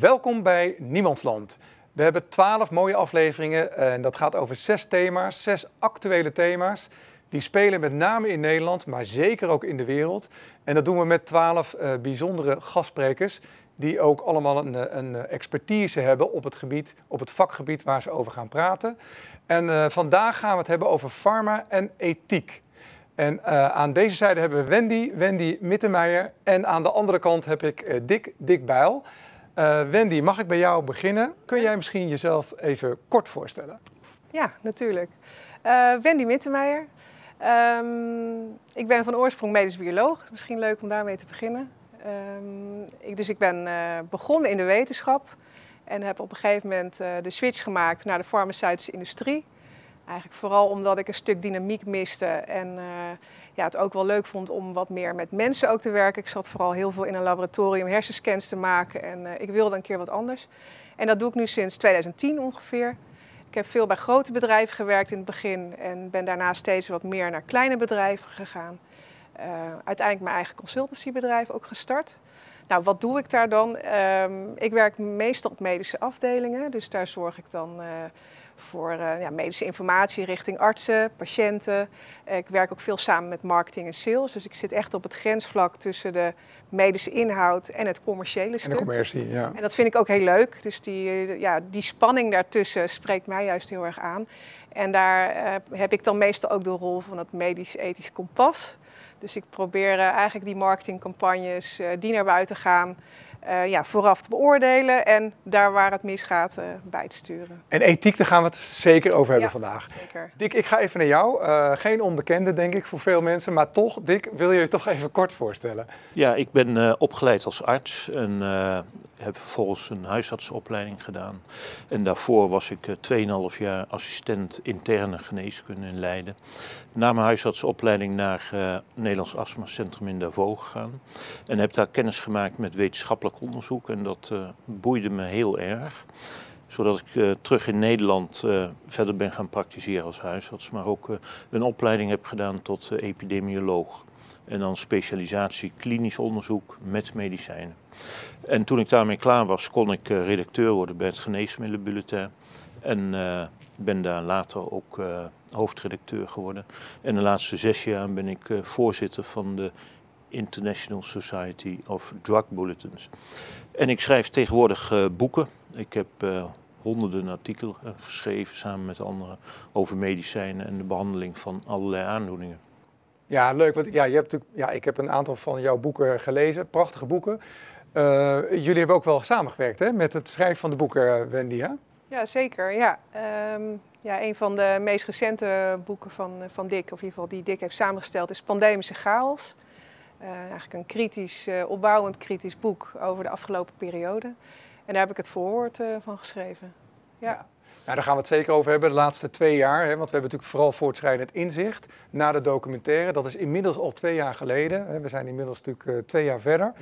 Welkom bij Niemandsland. We hebben twaalf mooie afleveringen en dat gaat over zes thema's, zes actuele thema's. Die spelen met name in Nederland, maar zeker ook in de wereld. En dat doen we met twaalf uh, bijzondere gastsprekers die ook allemaal een, een, expertise hebben op het, gebied, op het vakgebied waar ze over gaan praten. En vandaag gaan we het hebben over pharma en ethiek. En aan deze zijde hebben we Wendy, Wendy Mittenmeijer. En aan de andere kant heb ik uh, Dick, Dick Bijl. Wendy, mag ik bij jou beginnen? Kun jij misschien jezelf even kort voorstellen? Ja, natuurlijk. Wendy Mittenmeijer. Um, ik ben van oorsprong medisch bioloog. Misschien leuk om daarmee te beginnen. Um, ik, dus ik ben uh, begonnen in de wetenschap en heb op een gegeven moment de switch gemaakt naar de farmaceutische industrie. Eigenlijk vooral omdat ik een stuk dynamiek miste en ja, het ook wel leuk vond om wat meer met mensen ook te werken. Ik zat vooral heel veel in een laboratorium hersenscans te maken en ik wilde een keer wat anders. En dat doe ik nu sinds 2010 ongeveer. Ik heb veel bij grote bedrijven gewerkt in het begin en ben daarna steeds wat meer naar kleine bedrijven gegaan. Uh, uiteindelijk mijn eigen consultancybedrijf ook gestart. Nou, wat doe ik daar dan? Um, ik werk meestal op medische afdelingen, dus daar zorg ik dan uh, voor uh, ja, medische informatie richting artsen, patiënten. ik werk ook veel samen met marketing en sales, dus ik zit echt op het grensvlak tussen de medische inhoud en het commerciële stuk. En de commercie, ja. En dat vind ik ook heel leuk. Dus die, ja, die spanning daartussen spreekt mij juist heel erg aan. En daar heb ik dan meestal ook de rol van het medisch-ethisch kompas. Dus ik probeer uh, eigenlijk die marketingcampagnes uh, die naar buiten gaan, uh, ja, vooraf te beoordelen en daar waar het misgaat bij te sturen. En ethiek, daar gaan we het zeker over hebben ja, vandaag. Zeker. Dick, ik ga even naar jou. geen onbekende, denk ik, voor veel mensen. Maar toch, Dick, wil je je toch even kort voorstellen? Ja, ik ben opgeleid als arts en heb vervolgens een huisartsopleiding gedaan. En daarvoor was ik 2,5 jaar assistent interne geneeskunde in Leiden. Na mijn huisartsopleiding naar uh, Nederlands Astma Centrum in Davos gegaan. En heb daar kennis gemaakt met wetenschappelijk onderzoek. En dat uh, boeide me heel erg. Zodat ik uh, terug in Nederland verder ben gaan praktiseren als huisarts. Maar ook een opleiding heb gedaan tot epidemioloog. En dan specialisatie klinisch onderzoek met medicijnen. En toen ik daarmee klaar was, kon ik redacteur worden bij het Geneesmiddelenbulletin. En ben daar later ook hoofdredacteur geworden. En de laatste zes jaar ben ik voorzitter van de International Society of Drug Bulletins. En ik schrijf tegenwoordig uh, boeken. Ik heb honderden artikelen geschreven samen met anderen over medicijnen en de behandeling van allerlei aandoeningen. Ja, leuk. Want ja, je hebt natuurlijk, ja, ik heb een aantal van jouw boeken gelezen, prachtige boeken. jullie hebben ook wel samengewerkt hè, met het schrijven van de boeken, Wendy. Hè? Ja, zeker. Ja. Um, ja, een van de meest recente boeken van, van Dick, of in ieder geval die Dick heeft samengesteld, is Pandemische Chaos. Uh, eigenlijk een kritisch, uh, opbouwend kritisch boek over de afgelopen periode. En daar heb ik het voorwoord uh, van geschreven. Ja. ja. Nou, daar gaan we het zeker over hebben de laatste twee jaar. Hè, want we hebben natuurlijk vooral voortschrijdend inzicht na de documentaire. Dat is inmiddels al twee jaar geleden. Hè. We zijn inmiddels natuurlijk twee jaar verder.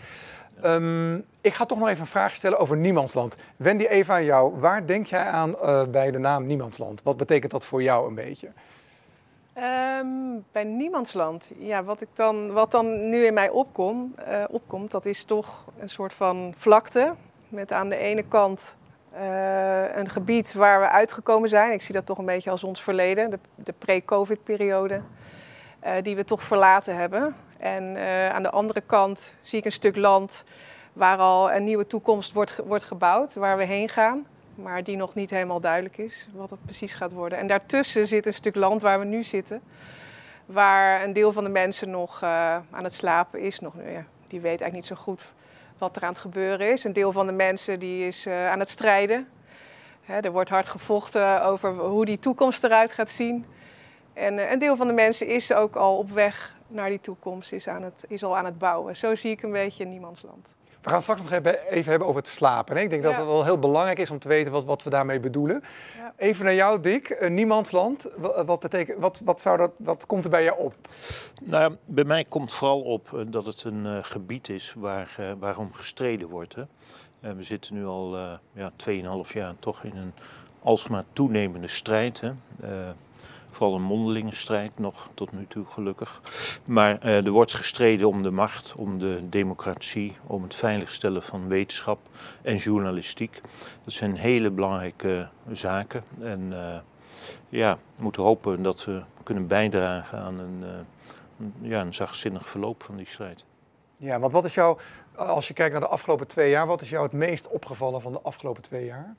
Um, ik ga toch nog even een vraag stellen over Niemandsland. Wendy, even aan jou. Waar denk jij aan uh, bij de naam Niemandsland? Wat betekent dat voor jou een beetje? Um, bij Niemandsland, ja, wat, ik dan, wat dan nu in mij opkom, uh, opkomt, dat is toch een soort van vlakte. Met aan de ene kant uh, een gebied waar we uitgekomen zijn. Ik zie dat toch een beetje als ons verleden, de, de pre-COVID-periode, die we toch verlaten hebben. En aan de andere kant zie ik een stuk land waar al een nieuwe toekomst wordt, wordt gebouwd, waar we heen gaan. Maar die nog niet helemaal duidelijk is wat dat precies gaat worden. En daartussen zit een stuk land waar we nu zitten. Waar een deel van de mensen nog uh, aan het slapen is. Nog, ja, die weet eigenlijk niet zo goed wat er aan het gebeuren is. Een deel van de mensen die is uh, aan het strijden. Hè, er wordt hard gevochten over hoe die toekomst eruit gaat zien. En uh, een deel van de mensen is ook al op weg naar die toekomst is, aan het, is al aan het bouwen. Zo zie ik een beetje Niemandsland. We gaan straks nog even hebben over het slapen. Ik denk dat het wel heel belangrijk is om te weten wat, wat we daarmee bedoelen. Ja. Even naar jou, Dick. Uh, Niemandsland. Wat, betekent, wat, wat, zou dat, wat komt er bij jou op? Nou, bij mij komt vooral op uh, dat het een uh, gebied is waar, waarom gestreden wordt. Hè. we zitten nu al ja, 2,5 jaar toch in een alsmaar toenemende strijd. Hè. Vooral een mondelinge strijd nog tot nu toe gelukkig. Maar er wordt gestreden om de macht, om de democratie, om het veiligstellen van wetenschap en journalistiek. Dat zijn hele belangrijke zaken. En ja, we moeten hopen dat we kunnen bijdragen aan een, ja, een zachtzinnig verloop van die strijd. Ja, want wat is jou, als je kijkt naar de afgelopen twee jaar, wat is jou het meest opgevallen van de afgelopen twee jaar?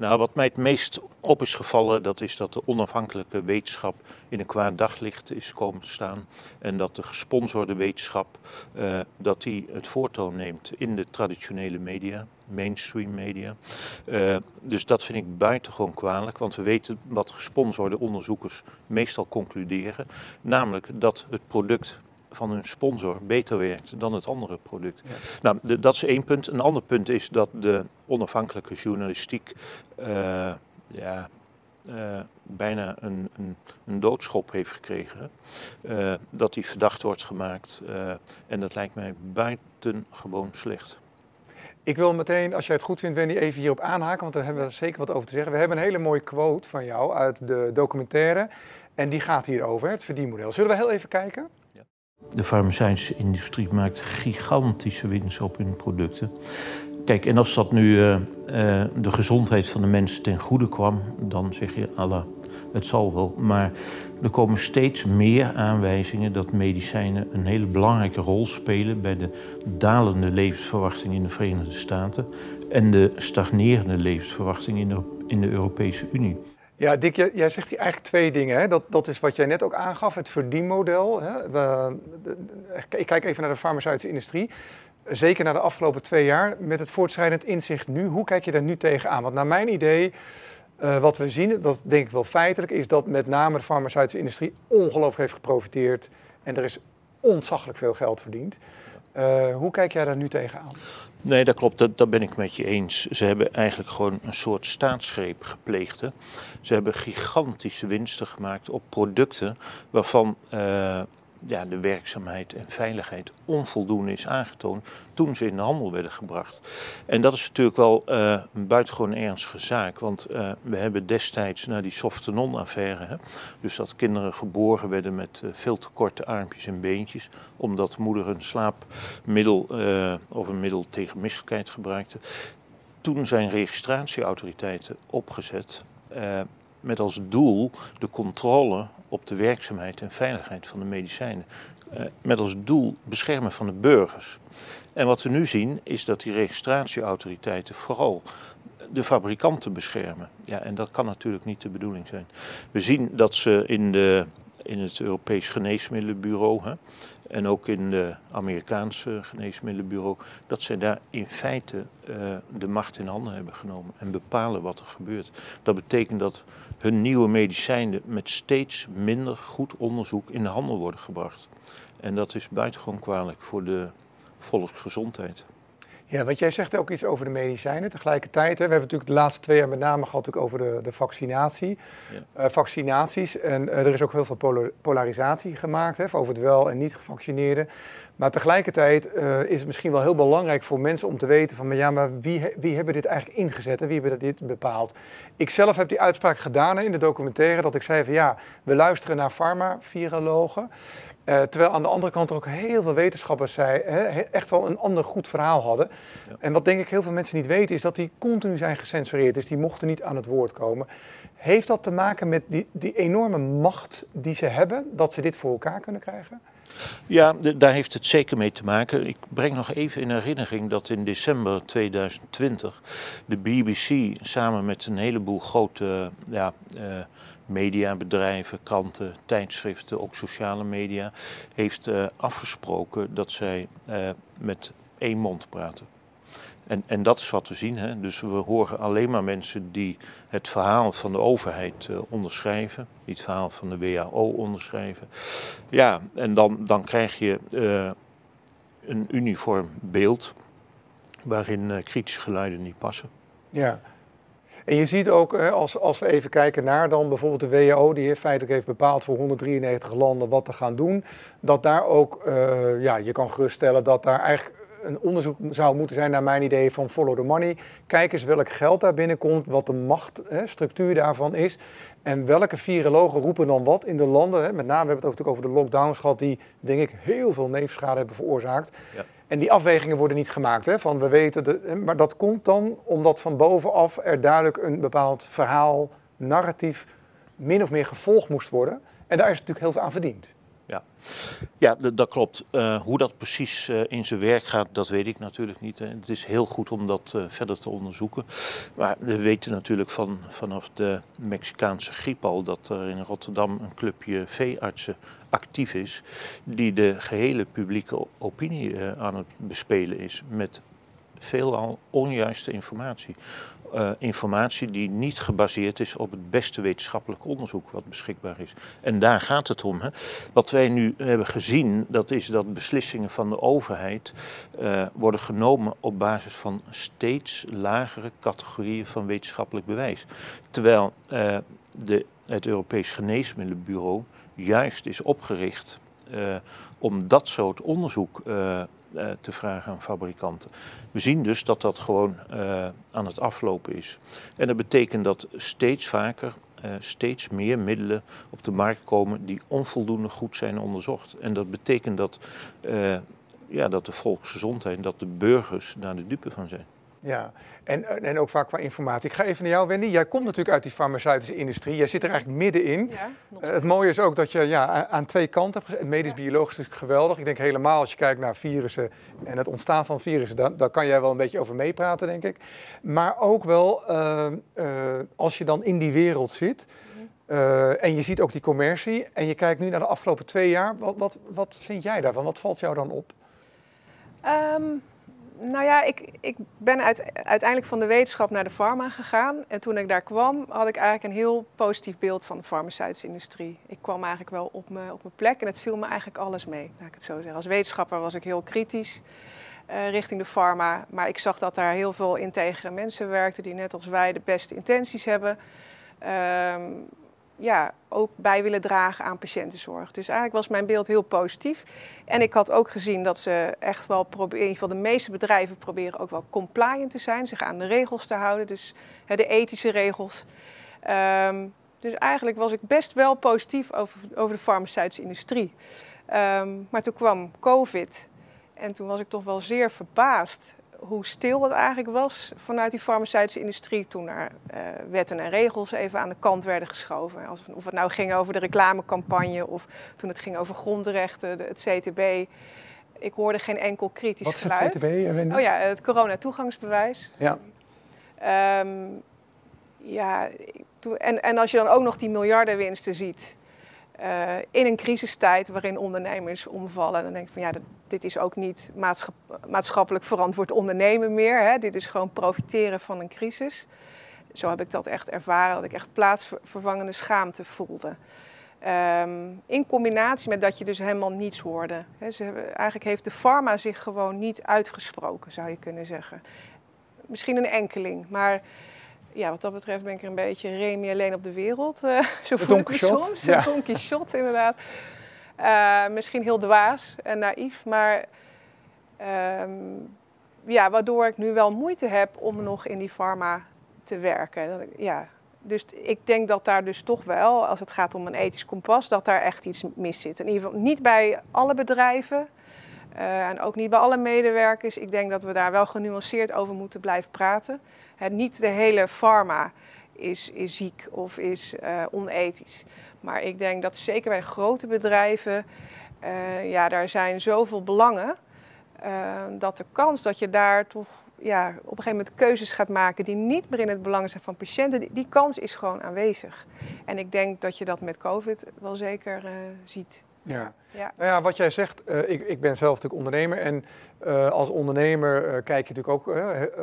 Nou, wat mij het meest op is gevallen, dat is dat de onafhankelijke wetenschap in een kwaad daglicht is komen te staan. En dat de gesponsorde wetenschap, uh, dat die het voortoon neemt in de traditionele media, mainstream media. Uh, dus dat vind ik buitengewoon kwalijk, want we weten wat gesponsorde onderzoekers meestal concluderen. Namelijk dat het product van hun sponsor beter werkt dan het andere product. Nou, dat is één punt. Een ander punt is dat de onafhankelijke journalistiek uh, ja, uh, bijna een, een, een, doodschop heeft gekregen. Uh, dat die verdacht wordt gemaakt. en dat lijkt mij buitengewoon slecht. Ik wil meteen, als jij het goed vindt, Wendy, even hierop aanhaken, want daar hebben we zeker wat over te zeggen. We hebben een hele mooie quote van jou uit de documentaire en die gaat hierover, het verdienmodel. Zullen we heel even kijken? De farmaceutische industrie maakt gigantische winst op hun producten. Kijk, en als dat nu uh, uh, de gezondheid van de mensen ten goede kwam, dan zeg je, Allah, het zal wel. Maar er komen steeds meer aanwijzingen dat medicijnen een hele belangrijke rol spelen bij de dalende levensverwachting in de Verenigde Staten en de stagnerende levensverwachting in de, in de Europese Unie. Ja, Dick, jij, zegt hier eigenlijk twee dingen. Hè? Dat, dat is wat jij net ook aangaf, het verdienmodel. Hè? We, ik kijk even naar de farmaceutische industrie. Zeker na de afgelopen twee jaar, met het voortschrijdend inzicht nu. Hoe kijk je daar nu tegenaan? Want naar mijn idee, uh, wat we zien, dat denk ik wel feitelijk, is dat met name de farmaceutische industrie ongelooflijk heeft geprofiteerd. En er is ontzaglijk veel geld verdiend. Uh, hoe kijk jij daar nu tegenaan? Nee, dat klopt, dat, ben ik met je eens. Ze hebben eigenlijk gewoon een soort staatsgreep gepleegd. Hè. Ze hebben gigantische winsten gemaakt op producten waarvan uh, ja, de werkzaamheid en veiligheid onvoldoende is aangetoond toen ze in de handel werden gebracht. En dat is natuurlijk wel uh, een buitengewoon ernstige zaak, want uh, we hebben destijds naar die Softenon-affaire, dus dat kinderen geboren werden met uh, veel te korte armpjes en beentjes, omdat moeder een slaapmiddel of een middel tegen misselijkheid gebruikte. Toen zijn registratieautoriteiten opgezet met als doel de controle op de werkzaamheid en veiligheid van de medicijnen. Uh, met als doel beschermen van de burgers. En wat we nu zien is dat die registratieautoriteiten vooral de fabrikanten beschermen. Ja, en dat kan natuurlijk niet de bedoeling zijn. We zien dat ze in, de, in het Europees Geneesmiddelenbureau hè, en ook in de Amerikaanse Geneesmiddelenbureau, dat zij daar in feite uh, de macht in handen hebben genomen en bepalen wat er gebeurt. Dat betekent dat hun nieuwe medicijnen met steeds minder goed onderzoek in de handel worden gebracht. En dat is buitengewoon kwalijk voor de volksgezondheid. Ja, want jij zegt ook iets over de medicijnen. Tegelijkertijd, hè, we hebben natuurlijk de laatste twee jaar met name gehad over de, de vaccinatie. Ja. Uh, vaccinaties. En uh, er is ook heel veel polarisatie gemaakt hè, over het wel en niet gevaccineerden. Maar tegelijkertijd uh, is het misschien wel heel belangrijk voor mensen om te weten van, ja, maar wie, wie hebben dit eigenlijk ingezet en wie hebben dit bepaald? Ik zelf heb die uitspraak gedaan in de documentaire dat ik zei van, ja, we luisteren naar farma-virologen. Uh, terwijl aan de andere kant er ook heel veel wetenschappers zei, hè, echt wel een ander goed verhaal hadden. Ja. En wat denk ik heel veel mensen niet weten, is dat die continu zijn gecensureerd. Dus die mochten niet aan het woord komen. Heeft dat te maken met die, die enorme macht die ze hebben, dat ze dit voor elkaar kunnen krijgen? Ja, daar heeft het zeker mee te maken. Ik breng nog even in herinnering dat in december 2020 de BBC samen met een heleboel grote ja, uh, mediabedrijven, kranten, tijdschriften, ook sociale media, heeft uh, afgesproken dat zij uh, met één mond praten. En, en dat is wat we zien. Hè? Dus we horen alleen maar mensen die het verhaal van de overheid uh, onderschrijven, niet het verhaal van de WHO onderschrijven. Ja, en dan, dan krijg je een uniform beeld waarin kritische geluiden niet passen. Ja. En je ziet ook, als, als we even kijken naar dan bijvoorbeeld de WHO, die feitelijk heeft bepaald voor 193 landen wat te gaan doen, dat daar ook, ja, je kan geruststellen dat daar eigenlijk een onderzoek zou moeten zijn, naar mijn idee, van follow the money. Kijk eens welk geld daar binnenkomt, wat de machtstructuur daarvan is. En welke virologen roepen dan wat in de landen. Hè? Met name hebben we het over de lockdowns gehad, die denk ik heel veel neefschade hebben veroorzaakt. Ja. En die afwegingen worden niet gemaakt. Hè? Van we weten de, maar dat komt dan omdat van bovenaf er duidelijk een bepaald verhaal, narratief, min of meer gevolgd moest worden. En daar is natuurlijk heel veel aan verdiend. Ja, ja dat klopt. Uh, hoe dat precies uh, in zijn werk gaat, dat weet ik natuurlijk niet. Hè. Het is heel goed om dat uh, verder te onderzoeken. Maar we weten natuurlijk van, vanaf de Mexicaanse griep al dat er in Rotterdam een clubje veeartsen actief is, die de gehele publieke opinie aan het bespelen is met veelal onjuiste informatie. Uh, informatie die niet gebaseerd is op het beste wetenschappelijk onderzoek wat beschikbaar is. En daar gaat het om. Hè. Wat wij nu hebben gezien, dat is dat beslissingen van de overheid uh, worden genomen op basis van steeds lagere categorieën van wetenschappelijk bewijs. Terwijl uh, de, het Europees Geneesmiddelenbureau juist is opgericht om dat soort onderzoek uh, te vragen aan fabrikanten. We zien dus dat dat gewoon uh, aan het aflopen is. En dat betekent dat steeds vaker, uh, steeds meer middelen op de markt komen die onvoldoende goed zijn onderzocht. En dat betekent dat, ja, dat de volksgezondheid, dat de burgers daar de dupe van zijn. Ja, en, en ook vaak qua informatie. Ik ga even naar jou, Wendy. Jij komt natuurlijk uit die farmaceutische industrie. Jij zit er eigenlijk middenin. Ja, uh, het mooie is ook dat je ja, aan twee kanten hebt gezet. Medisch-biologisch is geweldig. Ik denk helemaal als je kijkt naar virussen en het ontstaan van virussen, dan, daar kan jij wel een beetje over meepraten, denk ik. Maar ook wel uh, uh, als je dan in die wereld zit. Uh, en je ziet ook die commercie en je kijkt nu naar de afgelopen twee jaar. Wat, wat, wat vind jij daarvan? Wat valt jou dan op? Um, nou ja, ik, ik ben uiteindelijk van de wetenschap naar de farma gegaan. En toen ik daar kwam, had ik eigenlijk een heel positief beeld van de farmaceutische industrie. Ik kwam eigenlijk wel op mijn, op mijn plek en het viel me eigenlijk alles mee, laat ik het zo zeggen. Als wetenschapper was ik heel kritisch uh, richting de farma. Maar ik zag dat daar heel veel integere mensen werkten die net als wij de beste intenties hebben. Uh, ja, ook bij willen dragen aan patiëntenzorg. Dus eigenlijk was mijn beeld heel positief. En ik had ook gezien dat ze echt wel proberen, in ieder geval de meeste bedrijven proberen ook wel compliant te zijn, zich aan de regels te houden, dus hè, de ethische regels. Um, dus eigenlijk was ik best wel positief over, over de farmaceutische industrie. Um, maar toen kwam COVID en toen was ik toch wel zeer verbaasd hoe stil het eigenlijk was vanuit die farmaceutische industrie toen er uh, wetten en regels even aan de kant werden geschoven. Als, of het nou ging over de reclamecampagne of toen het ging over grondrechten, de, het CTB. Ik hoorde geen enkel kritisch Wat is geluid. het CTB? Oh ja, het corona-toegangsbewijs. Ja. Um, ja, en, en als je dan ook nog die miljardenwinsten ziet uh, in een crisistijd waarin ondernemers omvallen, dan denk ik van ja, dit is ook niet maatschappelijk verantwoord ondernemen meer. Hè. Dit is gewoon profiteren van een crisis. Zo heb ik dat echt ervaren, dat ik echt plaatsvervangende schaamte voelde. Um, in combinatie met dat je dus helemaal niets hoorde. Ze hebben, eigenlijk heeft de pharma zich gewoon niet uitgesproken, zou je kunnen zeggen. Misschien een enkeling, maar ja, wat dat betreft ben ik er een beetje Remy alleen op de wereld. Uh, zo voel ik me soms. Ja. Een shot inderdaad. Uh, misschien heel dwaas en naïef, maar um, ja, waardoor ik nu wel moeite heb om nog in die pharma te werken. Ja, dus ik denk dat daar dus toch wel, als het gaat om een ethisch kompas, dat daar echt iets mis zit. In ieder geval niet bij alle bedrijven uh, en ook niet bij alle medewerkers. Ik denk dat we daar wel genuanceerd over moeten blijven praten. Niet de hele pharma is, is ziek of is uh, onethisch. Maar ik denk dat zeker bij grote bedrijven, uh, ja, daar zijn zoveel belangen. Uh, dat de kans dat je daar toch ja, op een gegeven moment keuzes gaat maken die niet meer in het belang zijn van patiënten, die, die kans is gewoon aanwezig. En ik denk dat je dat met COVID wel zeker ziet. Ja. ja. Nou ja, wat jij zegt, uh, ik, ik ben zelf natuurlijk ondernemer en uh, als ondernemer uh, kijk je natuurlijk ook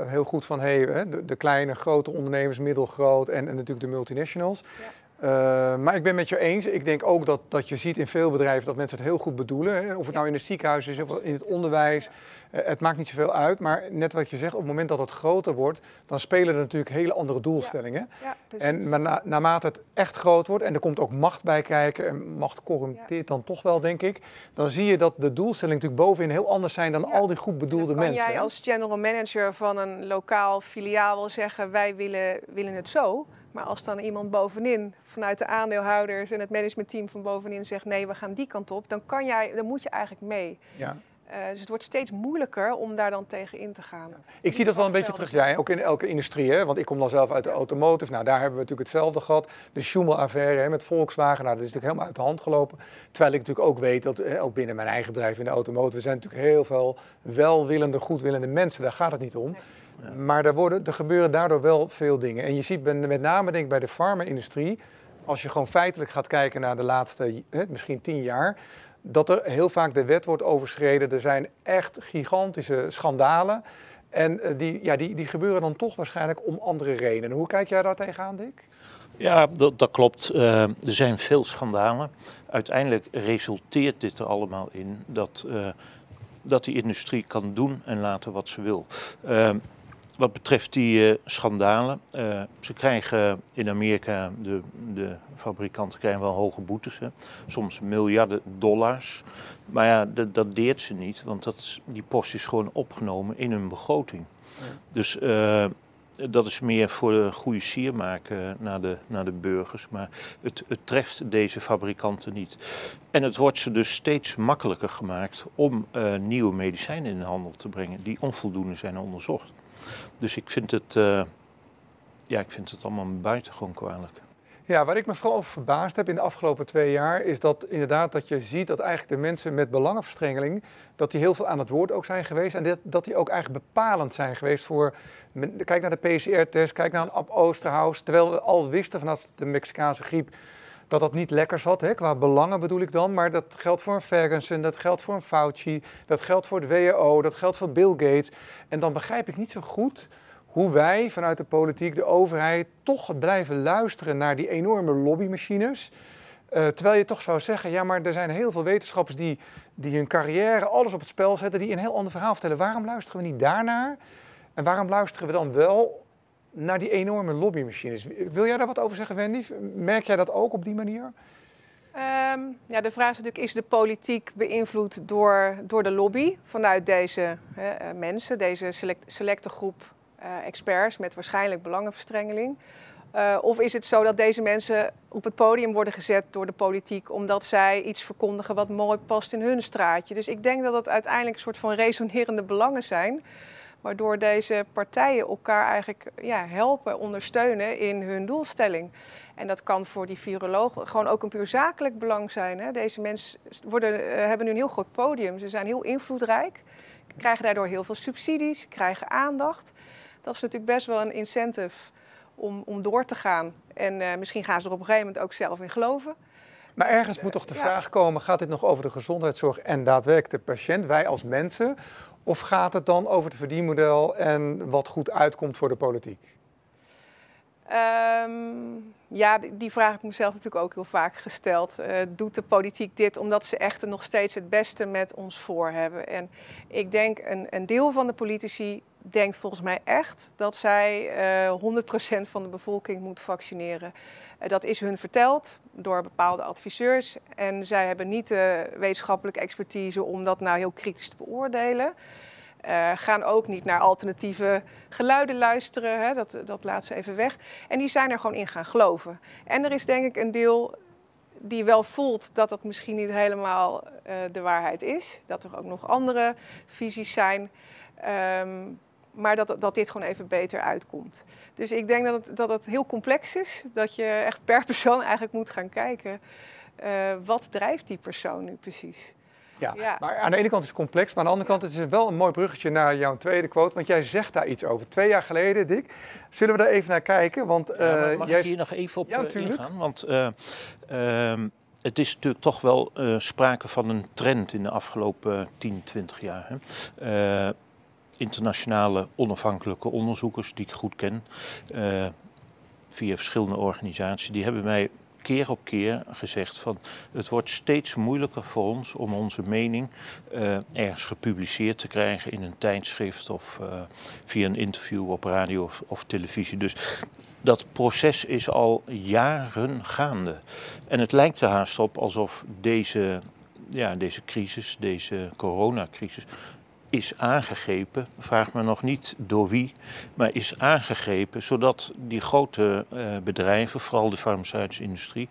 heel goed van hey, de, de, kleine, grote ondernemers, middelgroot en, en natuurlijk de multinationals. Ja. Uh, maar ik ben met je eens. Ik denk ook dat, dat je ziet in veel bedrijven dat mensen het heel goed bedoelen. Hè? Of het nou in het ziekenhuis is of in het onderwijs. Uh, het maakt niet zoveel uit. Maar net wat je zegt, op het moment dat het groter wordt, dan spelen er natuurlijk hele andere doelstellingen. Ja. Ja, en maar na, naarmate het echt groot wordt en er komt ook macht bij kijken, en macht corrumpeert dan toch wel, denk ik. Dan zie je dat de doelstellingen natuurlijk bovenin heel anders zijn dan al die goed bedoelde kan mensen. jij als general manager van een lokaal filiaal wil zeggen, wij willen, willen het zo. Maar als dan iemand bovenin, vanuit de aandeelhouders en het managementteam van bovenin zegt nee, we gaan die kant op, dan, kan jij, dan moet je eigenlijk mee. Ja. Uh, dus het wordt steeds moeilijker om daar dan tegen in te gaan. Ik zie dat wel een beetje terug, jij, ook in elke industrie. Hè? Want ik kom dan zelf uit de automotive. Nou, daar hebben we natuurlijk hetzelfde gehad. De Schumel-affaire met Volkswagen. Nou, dat is natuurlijk helemaal uit de hand gelopen. Terwijl ik natuurlijk ook weet dat, hè, ook binnen mijn eigen bedrijf in de automotive... zijn natuurlijk heel veel welwillende, goedwillende mensen. Daar gaat het niet om. Maar er, worden, er gebeuren daardoor wel veel dingen. En je ziet met name denk ik, bij de farma-industrie, als je gewoon feitelijk gaat kijken naar de laatste misschien tien jaar, dat er heel vaak de wet wordt overschreden. Er zijn echt gigantische schandalen. En eh, die, ja, die, die gebeuren dan toch waarschijnlijk om andere redenen. Hoe kijk jij daar tegenaan, Dick? Ja, dat, dat klopt. Uh, er zijn veel schandalen. Uiteindelijk resulteert dit er allemaal in dat, uh, dat die industrie kan doen en laten wat ze wil. Uh, wat betreft die uh, schandalen, uh, ze krijgen in Amerika, de, de fabrikanten krijgen wel hoge boetes, hè? soms miljarden dollars. Maar ja, dat deert ze niet, want dat is, die post is gewoon opgenomen in hun begroting. Ja. Dus uh, dat is meer voor de goede sier maken naar de, naar de burgers. Maar het, het treft deze fabrikanten niet. En het wordt ze dus steeds makkelijker gemaakt om nieuwe medicijnen in de handel te brengen die onvoldoende zijn onderzocht. Dus ik vind het, uh, ja, ik vind het allemaal buitengewoon kwalijk. Ja, waar ik me vooral over verbaasd heb in de afgelopen twee jaar, is dat inderdaad dat je ziet dat eigenlijk de mensen met belangenverstrengeling, dat die heel veel aan het woord ook zijn geweest en dat, die ook eigenlijk bepalend zijn geweest voor, kijk naar de PCR-test, kijk naar een Ab Oosterhuis, terwijl we al wisten vanaf de Mexicaanse griep dat dat niet lekker zat, hè, qua belangen bedoel ik dan. Maar dat geldt voor een Ferguson, dat geldt voor een Fauci, dat geldt voor de WHO, dat geldt voor Bill Gates. En dan begrijp ik niet zo goed hoe wij vanuit de politiek, de overheid, toch blijven luisteren naar die enorme lobbymachines. Uh, terwijl je toch zou zeggen, ja, maar er zijn heel veel wetenschappers die, die hun carrière, alles op het spel zetten, die een heel ander verhaal vertellen. Waarom luisteren we niet daarnaar? En waarom luisteren we dan wel naar die enorme lobbymachines. Wil jij daar wat over zeggen, Wendy? Merk jij dat ook op die manier? Um, ja, de vraag is natuurlijk, is de politiek beïnvloed door, door de lobby vanuit deze eh, mensen, deze select, selecte groep uh, experts met waarschijnlijk belangenverstrengeling? Uh, of is het zo dat deze mensen op het podium worden gezet door de politiek omdat zij iets verkondigen wat mooi past in hun straatje? Dus ik denk dat het uiteindelijk een soort van resonerende belangen zijn waardoor deze partijen elkaar eigenlijk ja, helpen, ondersteunen in hun doelstelling. En dat kan voor die virologen gewoon ook een puur zakelijk belang zijn. Hè. Deze mensen worden, uh, hebben nu een heel groot podium. Ze zijn heel invloedrijk, krijgen daardoor heel veel subsidies, krijgen aandacht. Dat is natuurlijk best wel een incentive om, om door te gaan. En uh, misschien gaan ze er op een gegeven moment ook zelf in geloven. Maar ergens moet toch de vraag komen: gaat dit nog over de gezondheidszorg en daadwerkelijk de patiënt, wij als mensen? Of gaat het dan over het verdienmodel en wat goed uitkomt voor de politiek? Um, ja, die vraag heb ik mezelf natuurlijk ook heel vaak gesteld. Uh, doet de politiek dit omdat ze echt nog steeds het beste met ons voor hebben? En ik denk een, een deel van de politici denkt volgens mij echt dat zij uh, eh, 100% van de bevolking moet vaccineren. Uh, dat is hun verteld door bepaalde adviseurs. En zij hebben niet de wetenschappelijke expertise om dat nou heel kritisch te beoordelen. Uh, gaan ook niet naar alternatieve geluiden luisteren. Hè, dat, dat laat ze even weg. En die zijn er gewoon in gaan geloven. En er is denk ik een deel die wel voelt dat dat misschien niet helemaal uh, de waarheid is. Dat er ook nog andere visies zijn. Um, maar dat, dat dit gewoon even beter uitkomt. Dus ik denk dat het, dat het heel complex is. Dat je echt per persoon eigenlijk moet gaan kijken. Uh, wat drijft die persoon nu precies? Ja, ja, maar aan de ene kant is het complex, maar aan de andere kant is het wel een mooi bruggetje naar jouw tweede quote, want jij zegt daar iets over. Twee jaar geleden, Dick. Zullen we daar even naar kijken? Want, ja, uh, mag jij... ik hier nog even op ja, uh, ingaan? Want uh, het is natuurlijk toch wel sprake van een trend in de afgelopen 10, 20 jaar. Hè? Internationale onafhankelijke onderzoekers die ik goed ken, via verschillende organisaties, die hebben mij keer op keer gezegd van het wordt steeds moeilijker voor ons om onze mening uh, ergens gepubliceerd te krijgen in een tijdschrift of uh, via een interview op radio of, of, televisie. Dus dat proces is al jaren gaande. En het lijkt er haast op alsof deze, ja, deze crisis, deze coronacrisis, is aangegrepen, vraag me nog niet door wie, maar is aangegrepen zodat die grote uh, bedrijven, vooral de farmaceutische industrie,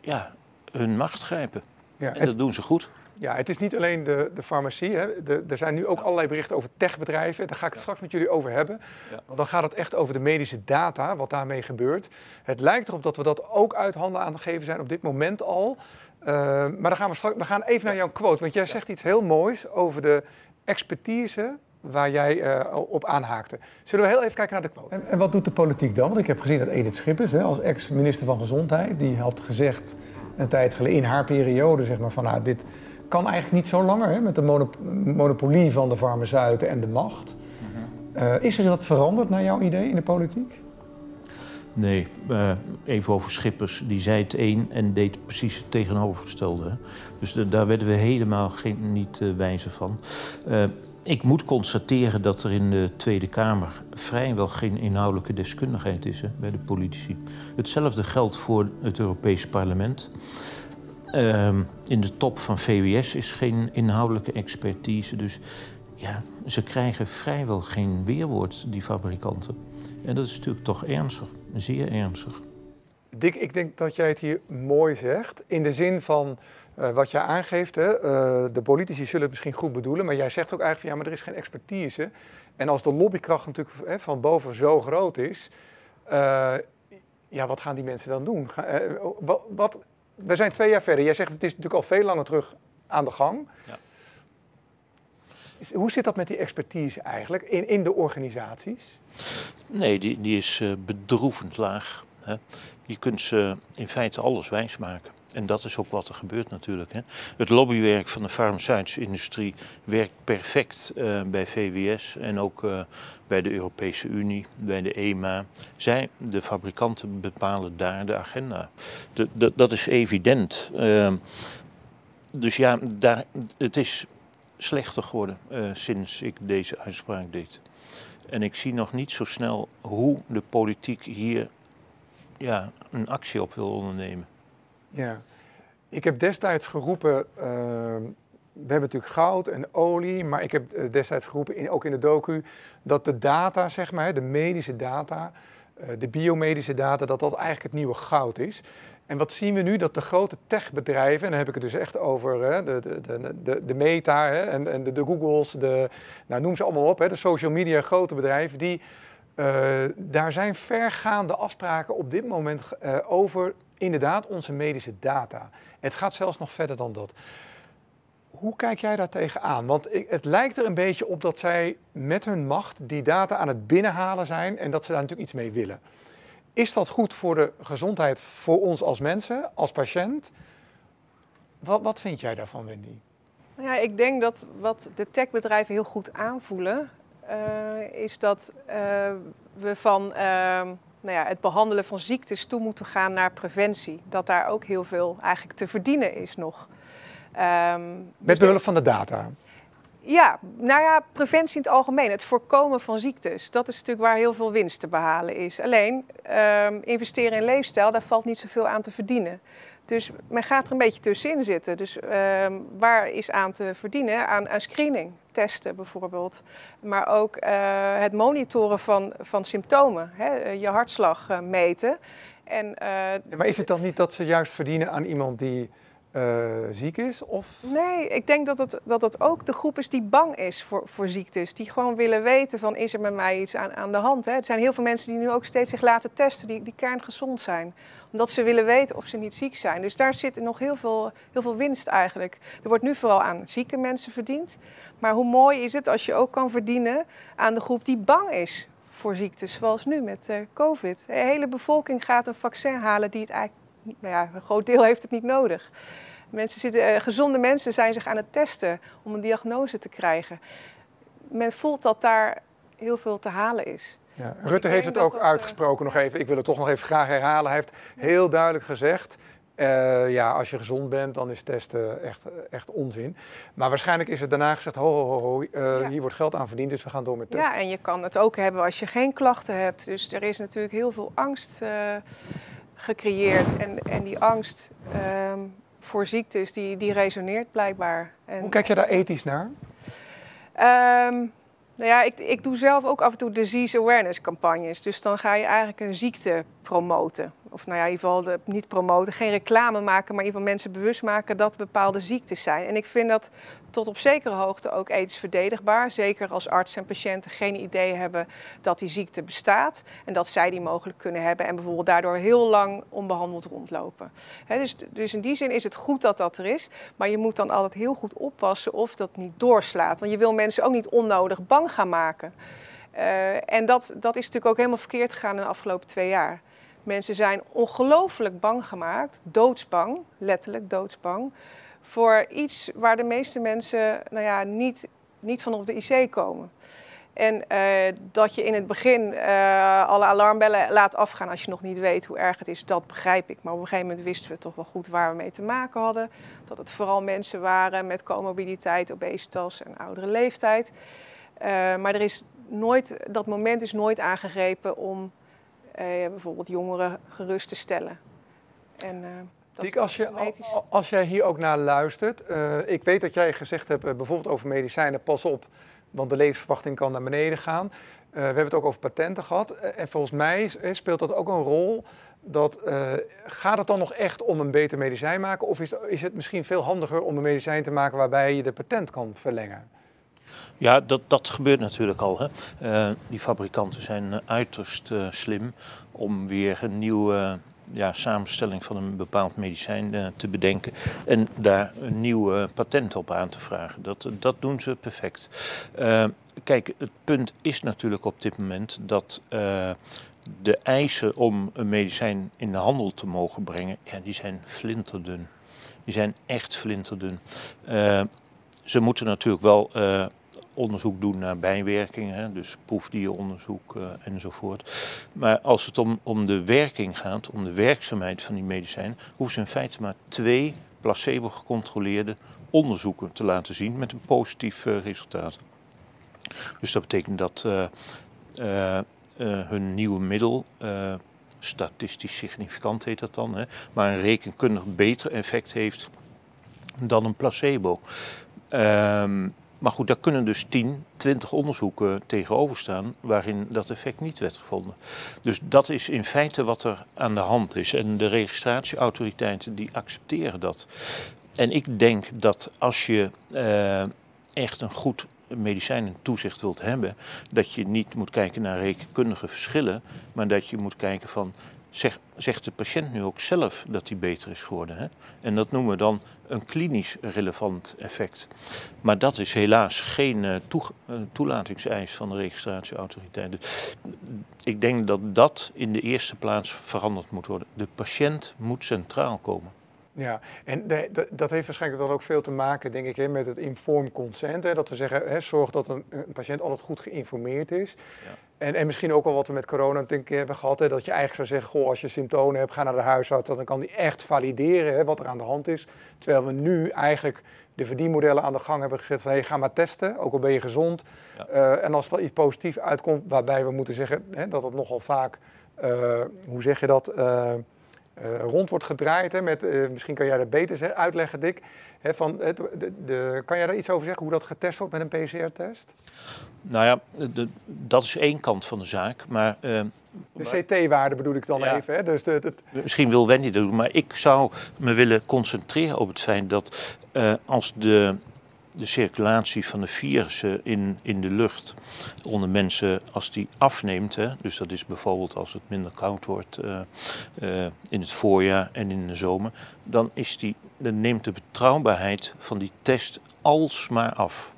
ja, hun macht grijpen. Ja, en dat doen ze goed. Ja, het is niet alleen de, de farmacie. Hè. De, er zijn nu ook allerlei berichten over techbedrijven. Daar ga ik het straks met jullie over hebben. Want dan gaat het echt over de medische data, wat daarmee gebeurt. Het lijkt erop dat we dat ook uit handen aan het geven zijn op dit moment al. Uh, maar dan gaan we, straks, we gaan even naar jouw quote. Want jij zegt iets heel moois over de expertise waar jij uh, op aanhaakte. Zullen we heel even kijken naar de quote? En, en, wat doet de politiek dan? Want ik heb gezien dat Edith Schippers, hè, als ex-minister van Gezondheid, die had gezegd een tijd geleden in haar periode, zeg maar, van nou, dit kan eigenlijk niet zo langer hè, met de monop monopolie van de farmaceuten en de macht. Mhm. uh, is er dat veranderd naar jouw idee in de politiek? Nee, uh, even over Schippers. Die zei het een en deed precies het tegenovergestelde. Dus daar werden we helemaal geen, niet uh, wijzer van. Uh, ik moet constateren dat er in de Tweede Kamer vrijwel geen inhoudelijke deskundigheid is bij de politici. Hetzelfde geldt voor het Europees Parlement. Ehm, in de top van VWS is geen inhoudelijke expertise. Dus ja, ze krijgen vrijwel geen weerwoord, die fabrikanten. En dat is natuurlijk toch ernstig, zeer ernstig. Dick, ik denk dat jij het hier mooi zegt. In de zin van uh, wat jij aangeeft. Hè, uh, de politici zullen het misschien goed bedoelen. Maar jij zegt ook eigenlijk van ja, maar er is geen expertise. En als de lobbykracht natuurlijk hè, van boven zo groot is. Uh, ja, wat gaan die mensen dan doen? Ga, wat, wat, we zijn twee jaar verder. Jij zegt het is natuurlijk al veel langer terug aan de gang. Ja. Hoe zit dat met die expertise eigenlijk in, in de organisaties? Nee, die, die is uh, bedroevend laag. Je kunt ze in feite alles wijsmaken. En dat is ook wat er gebeurt natuurlijk. Hè. Het lobbywerk van de farmaceutische industrie werkt perfect uh, bij VWS en ook uh, bij de Europese Unie, bij de EMA. Zij, de fabrikanten, bepalen daar de agenda. De, dat is evident. Uh, dus ja, daar, het is slechter geworden uh, sinds ik deze uitspraak deed. En ik zie nog niet zo snel hoe de politiek hier ja, een actie op wil ondernemen. Ja, ik heb destijds geroepen, uh, we hebben natuurlijk goud en olie, maar ik heb eh, destijds geroepen, in, ook in de docu, dat de data, zeg maar, de medische data, de biomedische data, dat dat eigenlijk het nieuwe goud is. En wat zien we nu? Dat de grote techbedrijven, en dan heb ik het dus echt over hè, de, de, de, de, Meta hè, en, en de, de Googles, de, nou, noem ze allemaal op, hè, de social media grote bedrijven, die, uh, daar zijn vergaande afspraken op dit moment uh, over inderdaad onze medische data. Het gaat zelfs nog verder dan dat. Hoe kijk jij daar tegenaan? Want het lijkt er een beetje op dat zij met hun macht die data aan het binnenhalen zijn en dat ze daar natuurlijk iets mee willen. Is dat goed voor de gezondheid voor ons als mensen, als patiënt? Wat, wat vind jij daarvan, Wendy? Nou ja, ik denk dat wat de techbedrijven heel goed aanvoelen, uh, is dat uh, we van uh, nou ja, het behandelen van ziektes toe moeten gaan naar preventie. Dat daar ook heel veel eigenlijk te verdienen is nog. Um, Met behulp van de data? Ja, nou ja, preventie in het algemeen. Het voorkomen van ziektes. Dat is natuurlijk waar heel veel winst te behalen is. Alleen, um, investeren in leefstijl, daar valt niet zoveel aan te verdienen. Dus men gaat er een beetje tussenin zitten. Dus um, waar is aan te verdienen? Aan, screening, testen bijvoorbeeld. Maar ook uh, het monitoren van, van symptomen. Hè? Je hartslag uh, meten. En, maar is het dan niet dat ze juist verdienen aan iemand die uh, ziek is? Of? Nee, ik denk dat het, dat het ook de groep is die bang is voor, voor ziektes. Die gewoon willen weten van is er met mij iets aan, aan de hand. Hè? Er zijn heel veel mensen die nu ook steeds zich laten testen, die, die kerngezond zijn. Omdat ze willen weten of ze niet ziek zijn. Dus daar zit nog heel veel, heel veel winst eigenlijk. Er wordt nu vooral aan zieke mensen verdiend. Maar hoe mooi is het als je ook kan verdienen aan de groep die bang is voor ziektes, zoals nu met uh, COVID. De hele bevolking gaat een vaccin halen die het eigenlijk nou ja, een groot deel heeft het niet nodig. Mensen zitten, uh, gezonde mensen zijn zich aan het testen om een diagnose te krijgen. Men voelt dat daar heel veel te halen is. Ja. Dus Rutte heeft het ook dat dat, uitgesproken nog even. Ik wil het toch nog even graag herhalen. Hij heeft heel duidelijk gezegd. eh, ja, als je gezond bent, dan is testen echt, echt onzin. Maar waarschijnlijk is het daarna gezegd: ho, ho, ho, eh, Ja. hier wordt geld aan verdiend, dus we gaan door met testen. Ja, en je kan het ook hebben als je geen klachten hebt. Dus er is natuurlijk heel veel angst eh, gecreëerd. En, en die angst ehm, voor ziektes, die, die resoneert blijkbaar. En, Hoe kijk je daar ethisch naar? Ehm, nou ja, ik, ik doe zelf ook af en toe disease awareness campagnes. Dus dan ga je eigenlijk een ziekte promoten. Of nou ja, in ieder geval de, niet promoten, geen reclame maken, maar in ieder geval mensen bewust maken dat bepaalde ziektes zijn. En ik vind dat tot op zekere hoogte ook ethisch verdedigbaar. Zeker als arts en patiënten geen idee hebben dat die ziekte bestaat. En dat zij die mogelijk kunnen hebben. En bijvoorbeeld daardoor heel lang onbehandeld rondlopen. Dus, dus in die zin is het goed dat dat er is. Maar je moet dan altijd heel goed oppassen of dat niet doorslaat. Want je wil mensen ook niet onnodig bang gaan maken. Eh, en dat, dat is natuurlijk ook helemaal verkeerd gegaan in de afgelopen twee jaar. Mensen zijn ongelooflijk bang gemaakt, doodsbang, letterlijk doodsbang, voor iets waar de meeste mensen nou ja, niet, niet van op de IC komen. En eh, dat je in het begin eh, alle alarmbellen laat afgaan als je nog niet weet hoe erg het is, dat begrijp ik. Maar op een gegeven moment wisten we toch wel goed waar we mee te maken hadden. Dat het vooral mensen waren met comorbiditeit, obesitas en oudere leeftijd. Eh, maar er is nooit, dat moment is nooit aangegrepen om bijvoorbeeld jongeren gerust te stellen. En, Diek, als, je, als jij hier ook naar luistert. eh, ik weet dat jij gezegd hebt, eh, bijvoorbeeld over medicijnen, pas op, want de levensverwachting kan naar beneden gaan. Eh, we hebben het ook over patenten gehad. Eh, en volgens mij speelt dat ook een rol. Dat, eh, gaat het dan nog echt om een beter medicijn maken? Of is, is het misschien veel handiger om een medicijn te maken waarbij je de patent kan verlengen? Ja, dat, dat gebeurt natuurlijk al. Hè. Eh, die fabrikanten zijn uiterst eh, slim om weer een nieuwe ja, samenstelling van een bepaald medicijn eh, te bedenken en daar een nieuw patent op aan te vragen. Dat, dat doen ze perfect. Eh, kijk, het punt is natuurlijk op dit moment dat eh, de eisen om een medicijn in de handel te mogen brengen, ja, die zijn flinterdun. Die zijn echt flinterdun. Ze moeten natuurlijk wel onderzoek doen naar bijwerkingen, dus proefdieronderzoek eh, enzovoort. Maar als het om, om de werking gaat, om de werkzaamheid van die medicijn, hoeven ze in feite maar twee placebo-gecontroleerde onderzoeken te laten zien met een positief eh, resultaat. Dus dat betekent dat eh, hun nieuwe middel, statistisch significant heet dat dan, hè, maar een rekenkundig beter effect heeft dan een placebo. Ehm, maar goed, daar kunnen dus 10, 20 onderzoeken tegenover staan waarin dat effect niet werd gevonden. Dus dat is in feite wat er aan de hand is. En de registratieautoriteiten die accepteren dat. En ik denk dat als je eh, echt een goed medicijnentoezicht wilt hebben, dat je niet moet kijken naar rekenkundige verschillen, maar dat je moet kijken van, zeg, zegt de patiënt nu ook zelf dat hij beter is geworden? Hè? En dat noemen we dan een klinisch relevant effect. Maar dat is helaas geen eh, eh, toelatingseis van de registratieautoriteit. Dus ik denk dat dat in de eerste plaats veranderd moet worden. De patiënt moet centraal komen. Ja, en de- de- dat heeft waarschijnlijk dan ook veel te maken, denk ik, hè, met het informed consent. Hè, dat we zeggen, hè, zorg dat een, een patiënt altijd goed geïnformeerd is. Ja. En, en misschien ook wel wat we met corona denk ik, hebben gehad. Hè, dat je eigenlijk zou zeggen, goh, als je symptomen hebt, ga naar de huisarts. Dan kan die echt valideren hè, wat er aan de hand is. Terwijl we nu eigenlijk de verdienmodellen aan de gang hebben gezet van... Hey, ga maar testen, ook al ben je gezond. Ja. Eh, en als er iets positiefs uitkomt, waarbij we moeten zeggen hè, dat het nogal vaak... eh, hoe zeg je dat... eh, eh, rond wordt gedraaid. Hè, met, eh, misschien kan jij dat beter uitleggen, Dick. Hè, van, het, de, de, kan jij daar iets over zeggen, hoe dat getest wordt met een PCR-test? Nou ja, de- dat is één kant van de zaak. Maar eh, De CT-waarde bedoel ik dan Ja. even. Hè? Dus de, het- Misschien wil Wendy dat doen, maar ik zou me willen concentreren op het feit dat eh, als de, de circulatie van de virussen in, in de lucht onder mensen, als die afneemt, hè, dus dat is bijvoorbeeld als het minder koud wordt eh, eh, in het voorjaar en in de zomer, dan, is die, dan neemt de betrouwbaarheid van die test alsmaar af.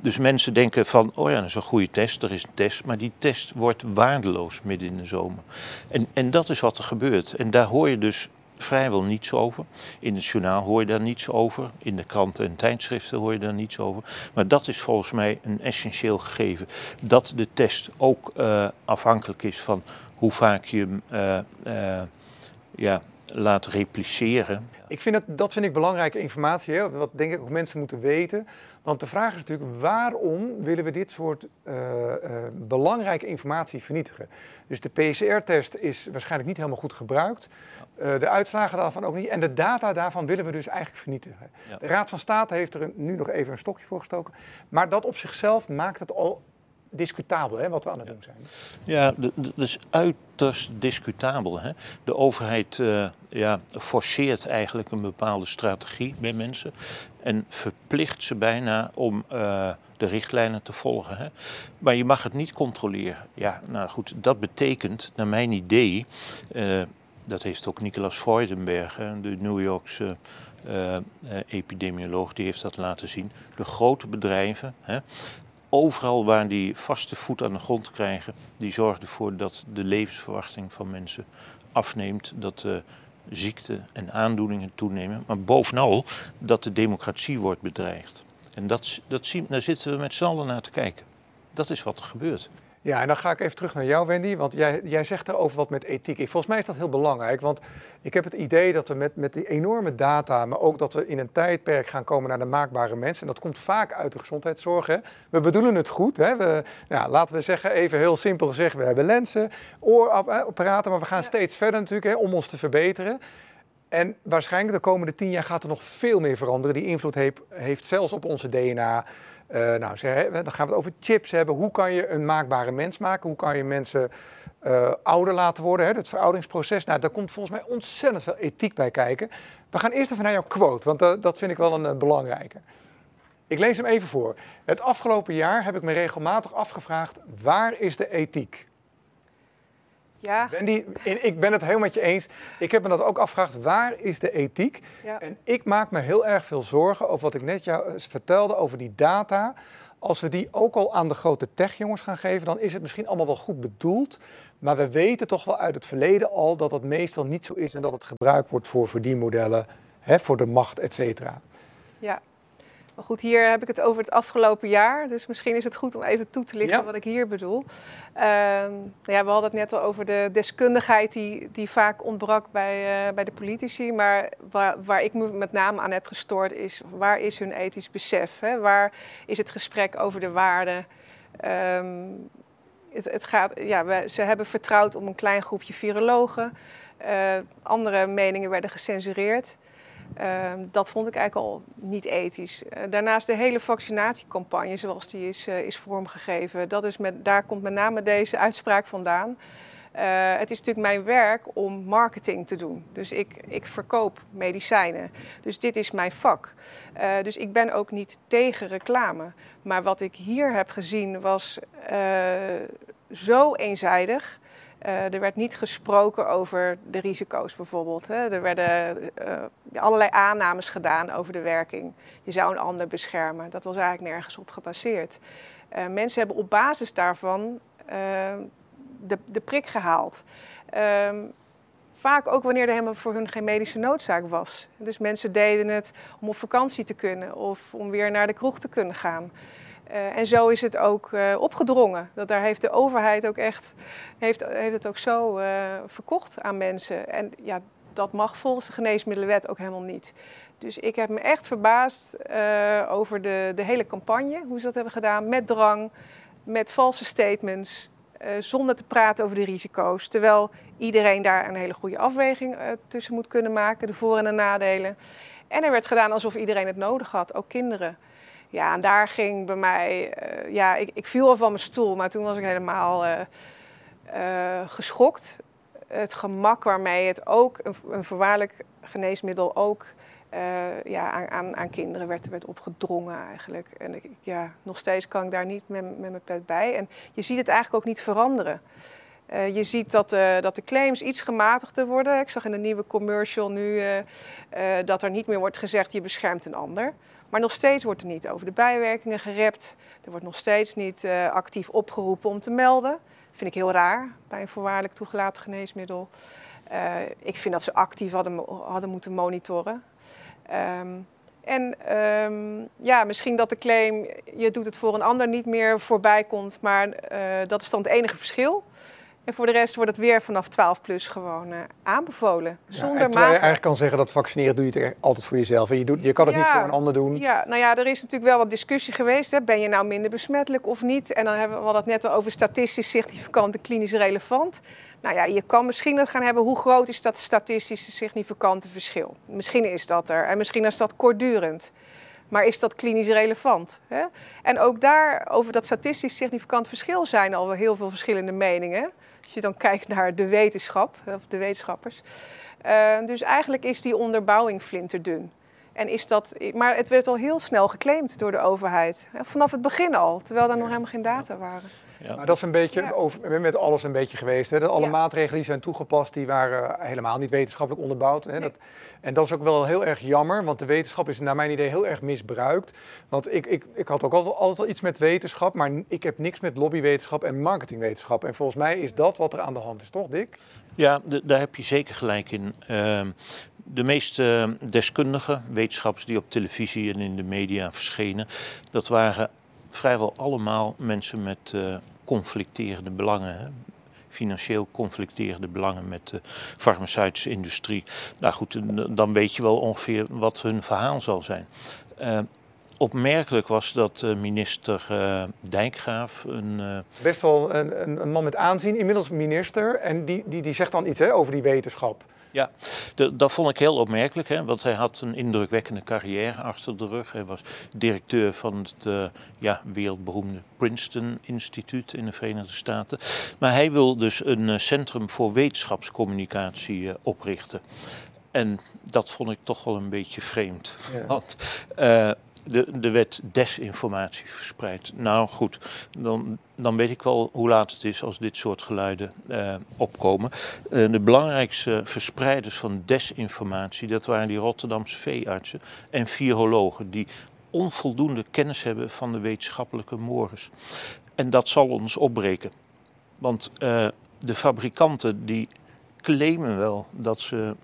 Dus mensen denken van, oh ja, dat is een goede test, er is een test, maar die test wordt waardeloos midden in de zomer. En, en dat is wat er gebeurt. En daar hoor je dus vrijwel niets over. In het journaal hoor je daar niets over. In de kranten en tijdschriften hoor je daar niets over. Maar dat is volgens mij een essentieel gegeven. Dat de test ook uh, afhankelijk is van hoe vaak je hem uh, uh, ja, laat repliceren. Ik vind het, dat vind ik belangrijke informatie, hè? wat denk ik ook mensen moeten weten. Want de vraag is natuurlijk, waarom willen we dit soort uh, uh, belangrijke informatie vernietigen? Dus de PCR-test is waarschijnlijk niet helemaal goed gebruikt. Uh, de uitslagen daarvan ook niet. En de data daarvan willen we dus eigenlijk vernietigen. Ja. De Raad van State heeft er nu nog even een stokje voor gestoken. Maar dat op zichzelf maakt het al discutabel hè, wat we aan het doen zijn. Ja, dat is uiterst discutabel. Hè? De overheid uh, ja, forceert eigenlijk een bepaalde strategie bij mensen en verplicht ze bijna om uh, de richtlijnen te volgen. Hè? Maar je mag het niet controleren. Ja, nou goed, dat betekent, naar mijn idee, uh, dat heeft ook Nicolas Freudenberg, hè, de New Yorkse uh, epidemioloog, die heeft dat laten zien. De grote bedrijven, hè, overal waar die vaste voet aan de grond krijgen, die zorgen ervoor dat de levensverwachting van mensen afneemt, dat de ziekte en aandoeningen toenemen, maar bovenal dat de democratie wordt bedreigd. En dat, dat zien, daar zitten we met z'n allen naar te kijken. Dat is wat er gebeurt. Ja, en dan ga ik even terug naar jou, Wendy. Want jij, jij zegt daarover wat met ethiek. Ik, volgens mij is dat heel belangrijk. Want ik heb het idee dat we met, met die enorme data, maar ook dat we in een tijdperk gaan komen naar de maakbare mensen. En dat komt vaak uit de gezondheidszorg. Hè. We bedoelen het goed. Hè. We, ja, laten we zeggen, even heel simpel gezegd, we hebben lenzen, oorapparaten, maar we gaan steeds verder natuurlijk hè, om ons te verbeteren. En waarschijnlijk de komende tien jaar gaat er nog veel meer veranderen. Die invloed heeft, heeft zelfs op onze DNA. Uh, nou, ze, dan gaan we het over chips hebben. Hoe kan je een maakbare mens maken? Hoe kan je mensen uh, ouder laten worden? Hè? Het verouderingsproces. Nou, daar komt volgens mij ontzettend veel ethiek bij kijken. We gaan eerst even naar jouw quote, want uh, dat vind ik wel een belangrijke. Ik lees hem even voor. Het afgelopen jaar heb ik me regelmatig afgevraagd: waar is de ethiek? Ja. Wendy, ik ben het helemaal met je eens. Ik heb me dat ook afgevraagd, waar is de ethiek? Ja. En ik maak me heel erg veel zorgen over wat ik net jou eh, vertelde over die data. Als we die ook al aan de grote techjongens gaan geven, dan is het misschien allemaal wel goed bedoeld. Maar we weten toch wel uit het verleden al dat het meestal niet zo is en dat het gebruikt wordt voor verdienmodellen, hè, voor de macht, et cetera. Ja, maar goed, hier heb ik het over het afgelopen jaar. Dus misschien is het goed om even toe te lichten Ja. wat ik hier bedoel. Ehm, nou ja, we hadden het net al over de deskundigheid die, die vaak ontbrak bij, eh, bij de politici. Maar waar, waar ik me met name aan heb gestoord is, waar is hun ethisch besef? Hè? Waar is het gesprek over de waarden? Ehm, het, het gaat, ja, we, ze hebben vertrouwd op een klein groepje virologen. Eh, andere meningen werden gecensureerd. Ehm, dat vond ik eigenlijk al niet ethisch. Uh, daarnaast de hele vaccinatiecampagne zoals die is, uh, is vormgegeven, dat is met, daar komt met name deze uitspraak vandaan. Uh, het is natuurlijk mijn werk om marketing te doen. Dus ik, ik verkoop medicijnen. Dus dit is mijn vak. Dus ik ben ook niet tegen reclame. Maar wat ik hier heb gezien was zo eenzijdig. Uh, er werd niet gesproken over de risico's bijvoorbeeld. Hè. Er werden uh, allerlei aannames gedaan over de werking. Je zou een ander beschermen. Dat was eigenlijk nergens op gebaseerd. Uh, mensen hebben op basis daarvan de, de, prik gehaald. vaak ook wanneer er helemaal voor hun geen medische noodzaak was. Dus mensen deden het om op vakantie te kunnen of om weer naar de kroeg te kunnen gaan. Uh, en zo is het ook uh, opgedrongen. Dat daar heeft de overheid ook echt heeft, heeft het ook zo uh, verkocht aan mensen. En ja, dat mag volgens de geneesmiddelenwet ook helemaal niet. Dus ik heb me echt verbaasd over de, de hele campagne, hoe ze dat hebben gedaan, met drang, met valse statements, zonder te praten over de risico's. Terwijl iedereen daar een hele goede afweging tussen moet kunnen maken, de voor- en de nadelen. En er werd gedaan alsof iedereen het nodig had, ook kinderen. Ja, en daar ging bij mij, uh, ja, ik, ik, viel al van mijn stoel, maar toen was ik helemaal uh, uh, geschokt. Het gemak waarmee het ook, een, een geneesmiddel ook, ja, aan, aan, aan, kinderen werd, werd opgedrongen eigenlijk. En ik, ja, nog steeds kan ik daar niet met, met mijn pet bij. En je ziet het eigenlijk ook niet veranderen. Je ziet dat, dat de claims iets gematigder worden. Ik zag in de nieuwe commercial nu dat er niet meer wordt gezegd je beschermt een ander. Maar nog steeds wordt er niet over de bijwerkingen gerept. Er wordt nog steeds niet uh, actief opgeroepen om te melden. Dat vind ik heel raar bij een voorwaardelijk toegelaten geneesmiddel. ik vind dat ze actief hadden, hadden moeten monitoren. Ehm, en ehm, ja, misschien dat de claim, je doet het voor een ander, niet meer voorbij komt. Maar dat is dan het enige verschil. En voor de rest wordt het weer vanaf 12 plus gewoon uh, aanbevolen. Zonder ja, je eigenlijk kan zeggen dat vaccineren doe je het altijd voor jezelf. En je, doet, je kan het niet voor een ander doen. Ja, nou ja, er is natuurlijk wel wat discussie geweest. Hè. Ben je nou minder besmettelijk of niet? En dan hebben we, we het net al over statistisch significant en klinisch relevant. Nou ja, je kan misschien het gaan hebben, hoe groot is dat statistisch significante verschil? Misschien is dat er en misschien is dat kortdurend. Maar is dat klinisch relevant? Hè? En ook daar, over dat statistisch significant verschil, zijn al heel veel verschillende meningen. Als je dan kijkt naar de wetenschap, of de wetenschappers. Uh, dus eigenlijk is die onderbouwing flinterdun. En is dat, maar het werd al heel snel geclaimd door de overheid. Vanaf het begin al, terwijl er nog helemaal geen data waren. Ja. Maar dat is een beetje over, met alles een beetje geweest. Hè? Dat alle maatregelen die zijn toegepast, die waren helemaal niet wetenschappelijk onderbouwd. Hè? Dat, en dat is ook wel heel erg jammer, want de wetenschap is naar mijn idee heel erg misbruikt. Want ik, ik, ik had ook altijd, altijd iets met wetenschap, maar ik heb niks met lobbywetenschap en marketingwetenschap. En volgens mij is dat wat er aan de hand is, toch Dick? Ja, daar heb je zeker gelijk in. Ehm, de meeste deskundigen, wetenschappers die op televisie en in de media verschenen, dat waren vrijwel allemaal mensen met uh, conflicterende belangen. Financieel conflicterende belangen met de farmaceutische industrie. Nou goed, dan weet je wel ongeveer wat hun verhaal zal zijn. Uh, opmerkelijk was dat uh, minister uh, Dijkgraaf een... Best wel een, een, man met aanzien, inmiddels minister. En die, die, die zegt dan iets hè, over die wetenschap. Ja, de, dat vond ik heel opmerkelijk, hè, want hij had een indrukwekkende carrière achter de rug. Hij was directeur van het uh, ja, wereldberoemde Princeton Instituut in de Verenigde Staten. Maar hij wil dus een uh, centrum voor wetenschapscommunicatie uh, oprichten. En dat vond ik toch wel een beetje vreemd. Ja. Want de, de wet desinformatie verspreid. Nou goed, dan, dan weet ik wel hoe laat het is als dit soort geluiden eh, opkomen. Uh, de belangrijkste verspreiders van desinformatie, dat waren die Rotterdamse veeartsen en virologen die onvoldoende kennis hebben van de wetenschappelijke mores. En dat zal ons opbreken. Want uh, de fabrikanten die claimen wel dat ze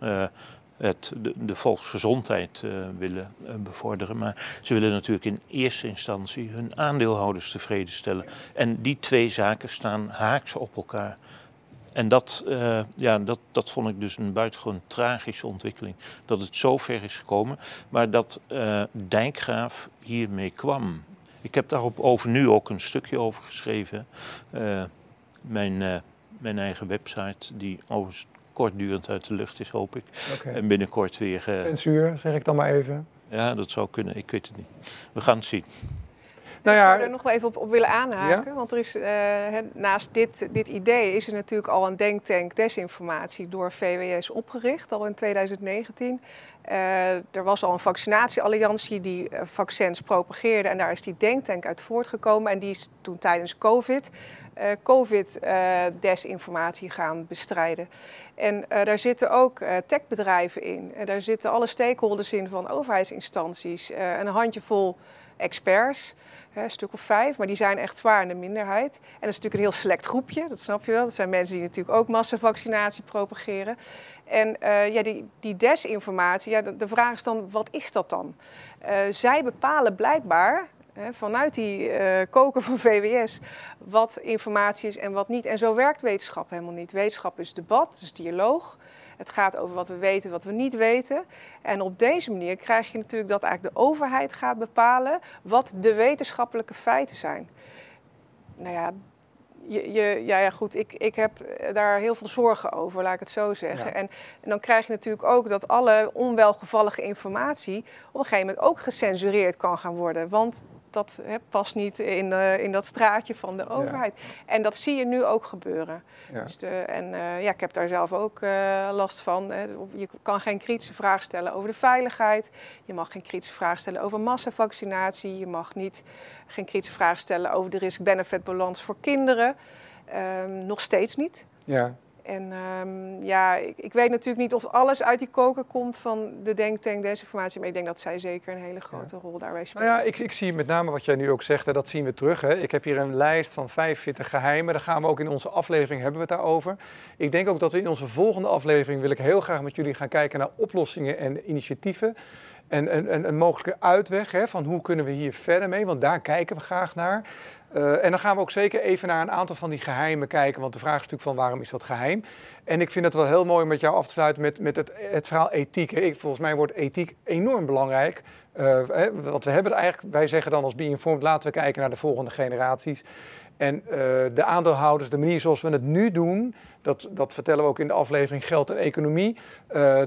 het, de, volksgezondheid uh, willen uh, bevorderen. Maar ze willen natuurlijk in eerste instantie hun aandeelhouders tevreden stellen. En die twee zaken staan haaks op elkaar. En dat, uh, ja, dat, dat vond ik dus een buitengewoon tragische ontwikkeling. Dat het zo ver is gekomen, maar dat Dijkgraaf hiermee kwam. Ik heb daarop over nu ook een stukje over geschreven. mijn, mijn eigen website, die overigens kortdurend uit de lucht is, hoop ik. En binnenkort weer. Uh... Censuur, zeg ik dan maar even. Ja, dat zou kunnen. Ik weet het niet. We gaan het zien. Nou ja, ik zou er nog wel even op, op willen aanhaken. Want er is, uh, naast dit, dit idee is er natuurlijk al een denktank desinformatie door VWS opgericht, al in 2019. Uh, eh, er was al een vaccinatiealliantie die vaccins propageerde en daar is die denktank uit voortgekomen. En die is toen tijdens COVID COVID-desinformatie gaan bestrijden. En uh, daar zitten ook uh, techbedrijven in. En daar zitten alle stakeholders in van overheidsinstanties. Uh, een handjevol experts, een stuk of vijf, maar die zijn echt zwaar in de minderheid. En dat is natuurlijk een heel select groepje, dat snap je wel. Dat zijn mensen die natuurlijk ook massavaccinatie propageren. En ja, die, die desinformatie, ja, de, vraag is dan, wat is dat dan? zij bepalen blijkbaar vanuit die uh, koker van VWS wat informatie is en wat niet. En zo werkt wetenschap helemaal niet. Wetenschap is debat, is dialoog. Het gaat over wat we weten, wat we niet weten. En op deze manier krijg je natuurlijk dat eigenlijk de overheid gaat bepalen wat de wetenschappelijke feiten zijn. Nou ja, je, je, ja, ja, goed, ik, ik heb daar heel veel zorgen over, laat ik het zo zeggen. En, en, dan krijg je natuurlijk ook dat alle onwelgevallige informatie op een gegeven moment ook gecensureerd kan gaan worden. Want dat hè, past niet in, uh, in dat straatje van de overheid. En dat zie je nu ook gebeuren. Ja. Dus de, en uh, ja, ik heb daar zelf ook uh, last van. Hè. Je kan geen kritische vraag stellen over de veiligheid. Je mag geen kritische vraag stellen over massavaccinatie. Je mag niet, geen kritische vraag stellen over de risk-benefit balans voor kinderen. Um, nog steeds niet. Ja. En ehm, ja, ik, ik, weet natuurlijk niet of alles uit die koker komt van de denktank desinformatie, maar ik denk dat zij zeker een hele grote rol daarbij spelen. Nou ja, ik, ik, zie met name wat jij nu ook zegt, en dat zien we terug. Hè. Ik heb hier een lijst van 45 geheimen, daar gaan we ook in onze aflevering hebben we het daarover. Ik denk ook dat we in onze volgende aflevering, wil ik heel graag met jullie gaan kijken naar oplossingen en initiatieven. En een, een, mogelijke uitweg hè, van hoe kunnen we hier verder mee, want daar kijken we graag naar. Uh, en dan gaan we ook zeker even naar een aantal van die geheimen kijken. Want de vraag is natuurlijk van waarom is dat geheim? En ik vind het wel heel mooi om met jou af te sluiten met, met het, het verhaal ethiek. Ik, volgens mij wordt ethiek enorm belangrijk. Uh, want we hebben eigenlijk, wij zeggen dan als Be Informed, laten we kijken naar de volgende generaties. En uh, de aandeelhouders, de manier zoals we het nu doen, dat, dat vertellen we ook in de aflevering Geld en Economie.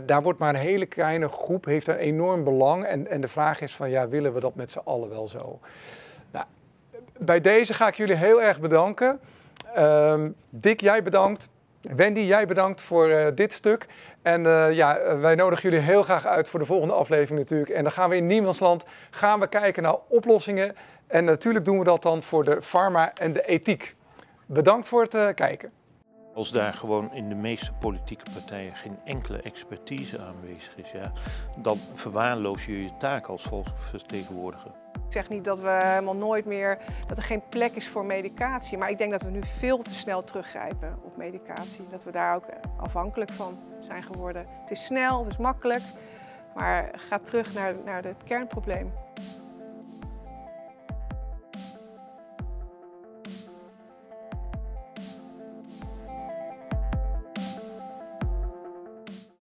Daar wordt maar een hele kleine groep, heeft een enorm belang. En, en de vraag is van, ja, willen we dat met z'n allen wel zo? Bij deze ga ik jullie heel erg bedanken. Uh, Dick, jij bedankt. Wendy, jij bedankt voor uh, dit stuk. En uh, ja, wij nodigen jullie heel graag uit voor de volgende aflevering natuurlijk. En dan gaan we in Niemandsland gaan we kijken naar oplossingen. En natuurlijk doen we dat dan voor de pharma en de ethiek. Bedankt voor het kijken. Als daar gewoon in de meeste politieke partijen geen enkele expertise aanwezig is, ja, dan verwaarloos je je taak als volksvertegenwoordiger. Ik zeg niet dat we helemaal nooit meer, dat er geen plek is voor medicatie. Maar ik denk dat we nu veel te snel teruggrijpen op medicatie. Dat we daar ook afhankelijk van zijn geworden. Het is snel, het is makkelijk, maar ga terug naar, naar het kernprobleem.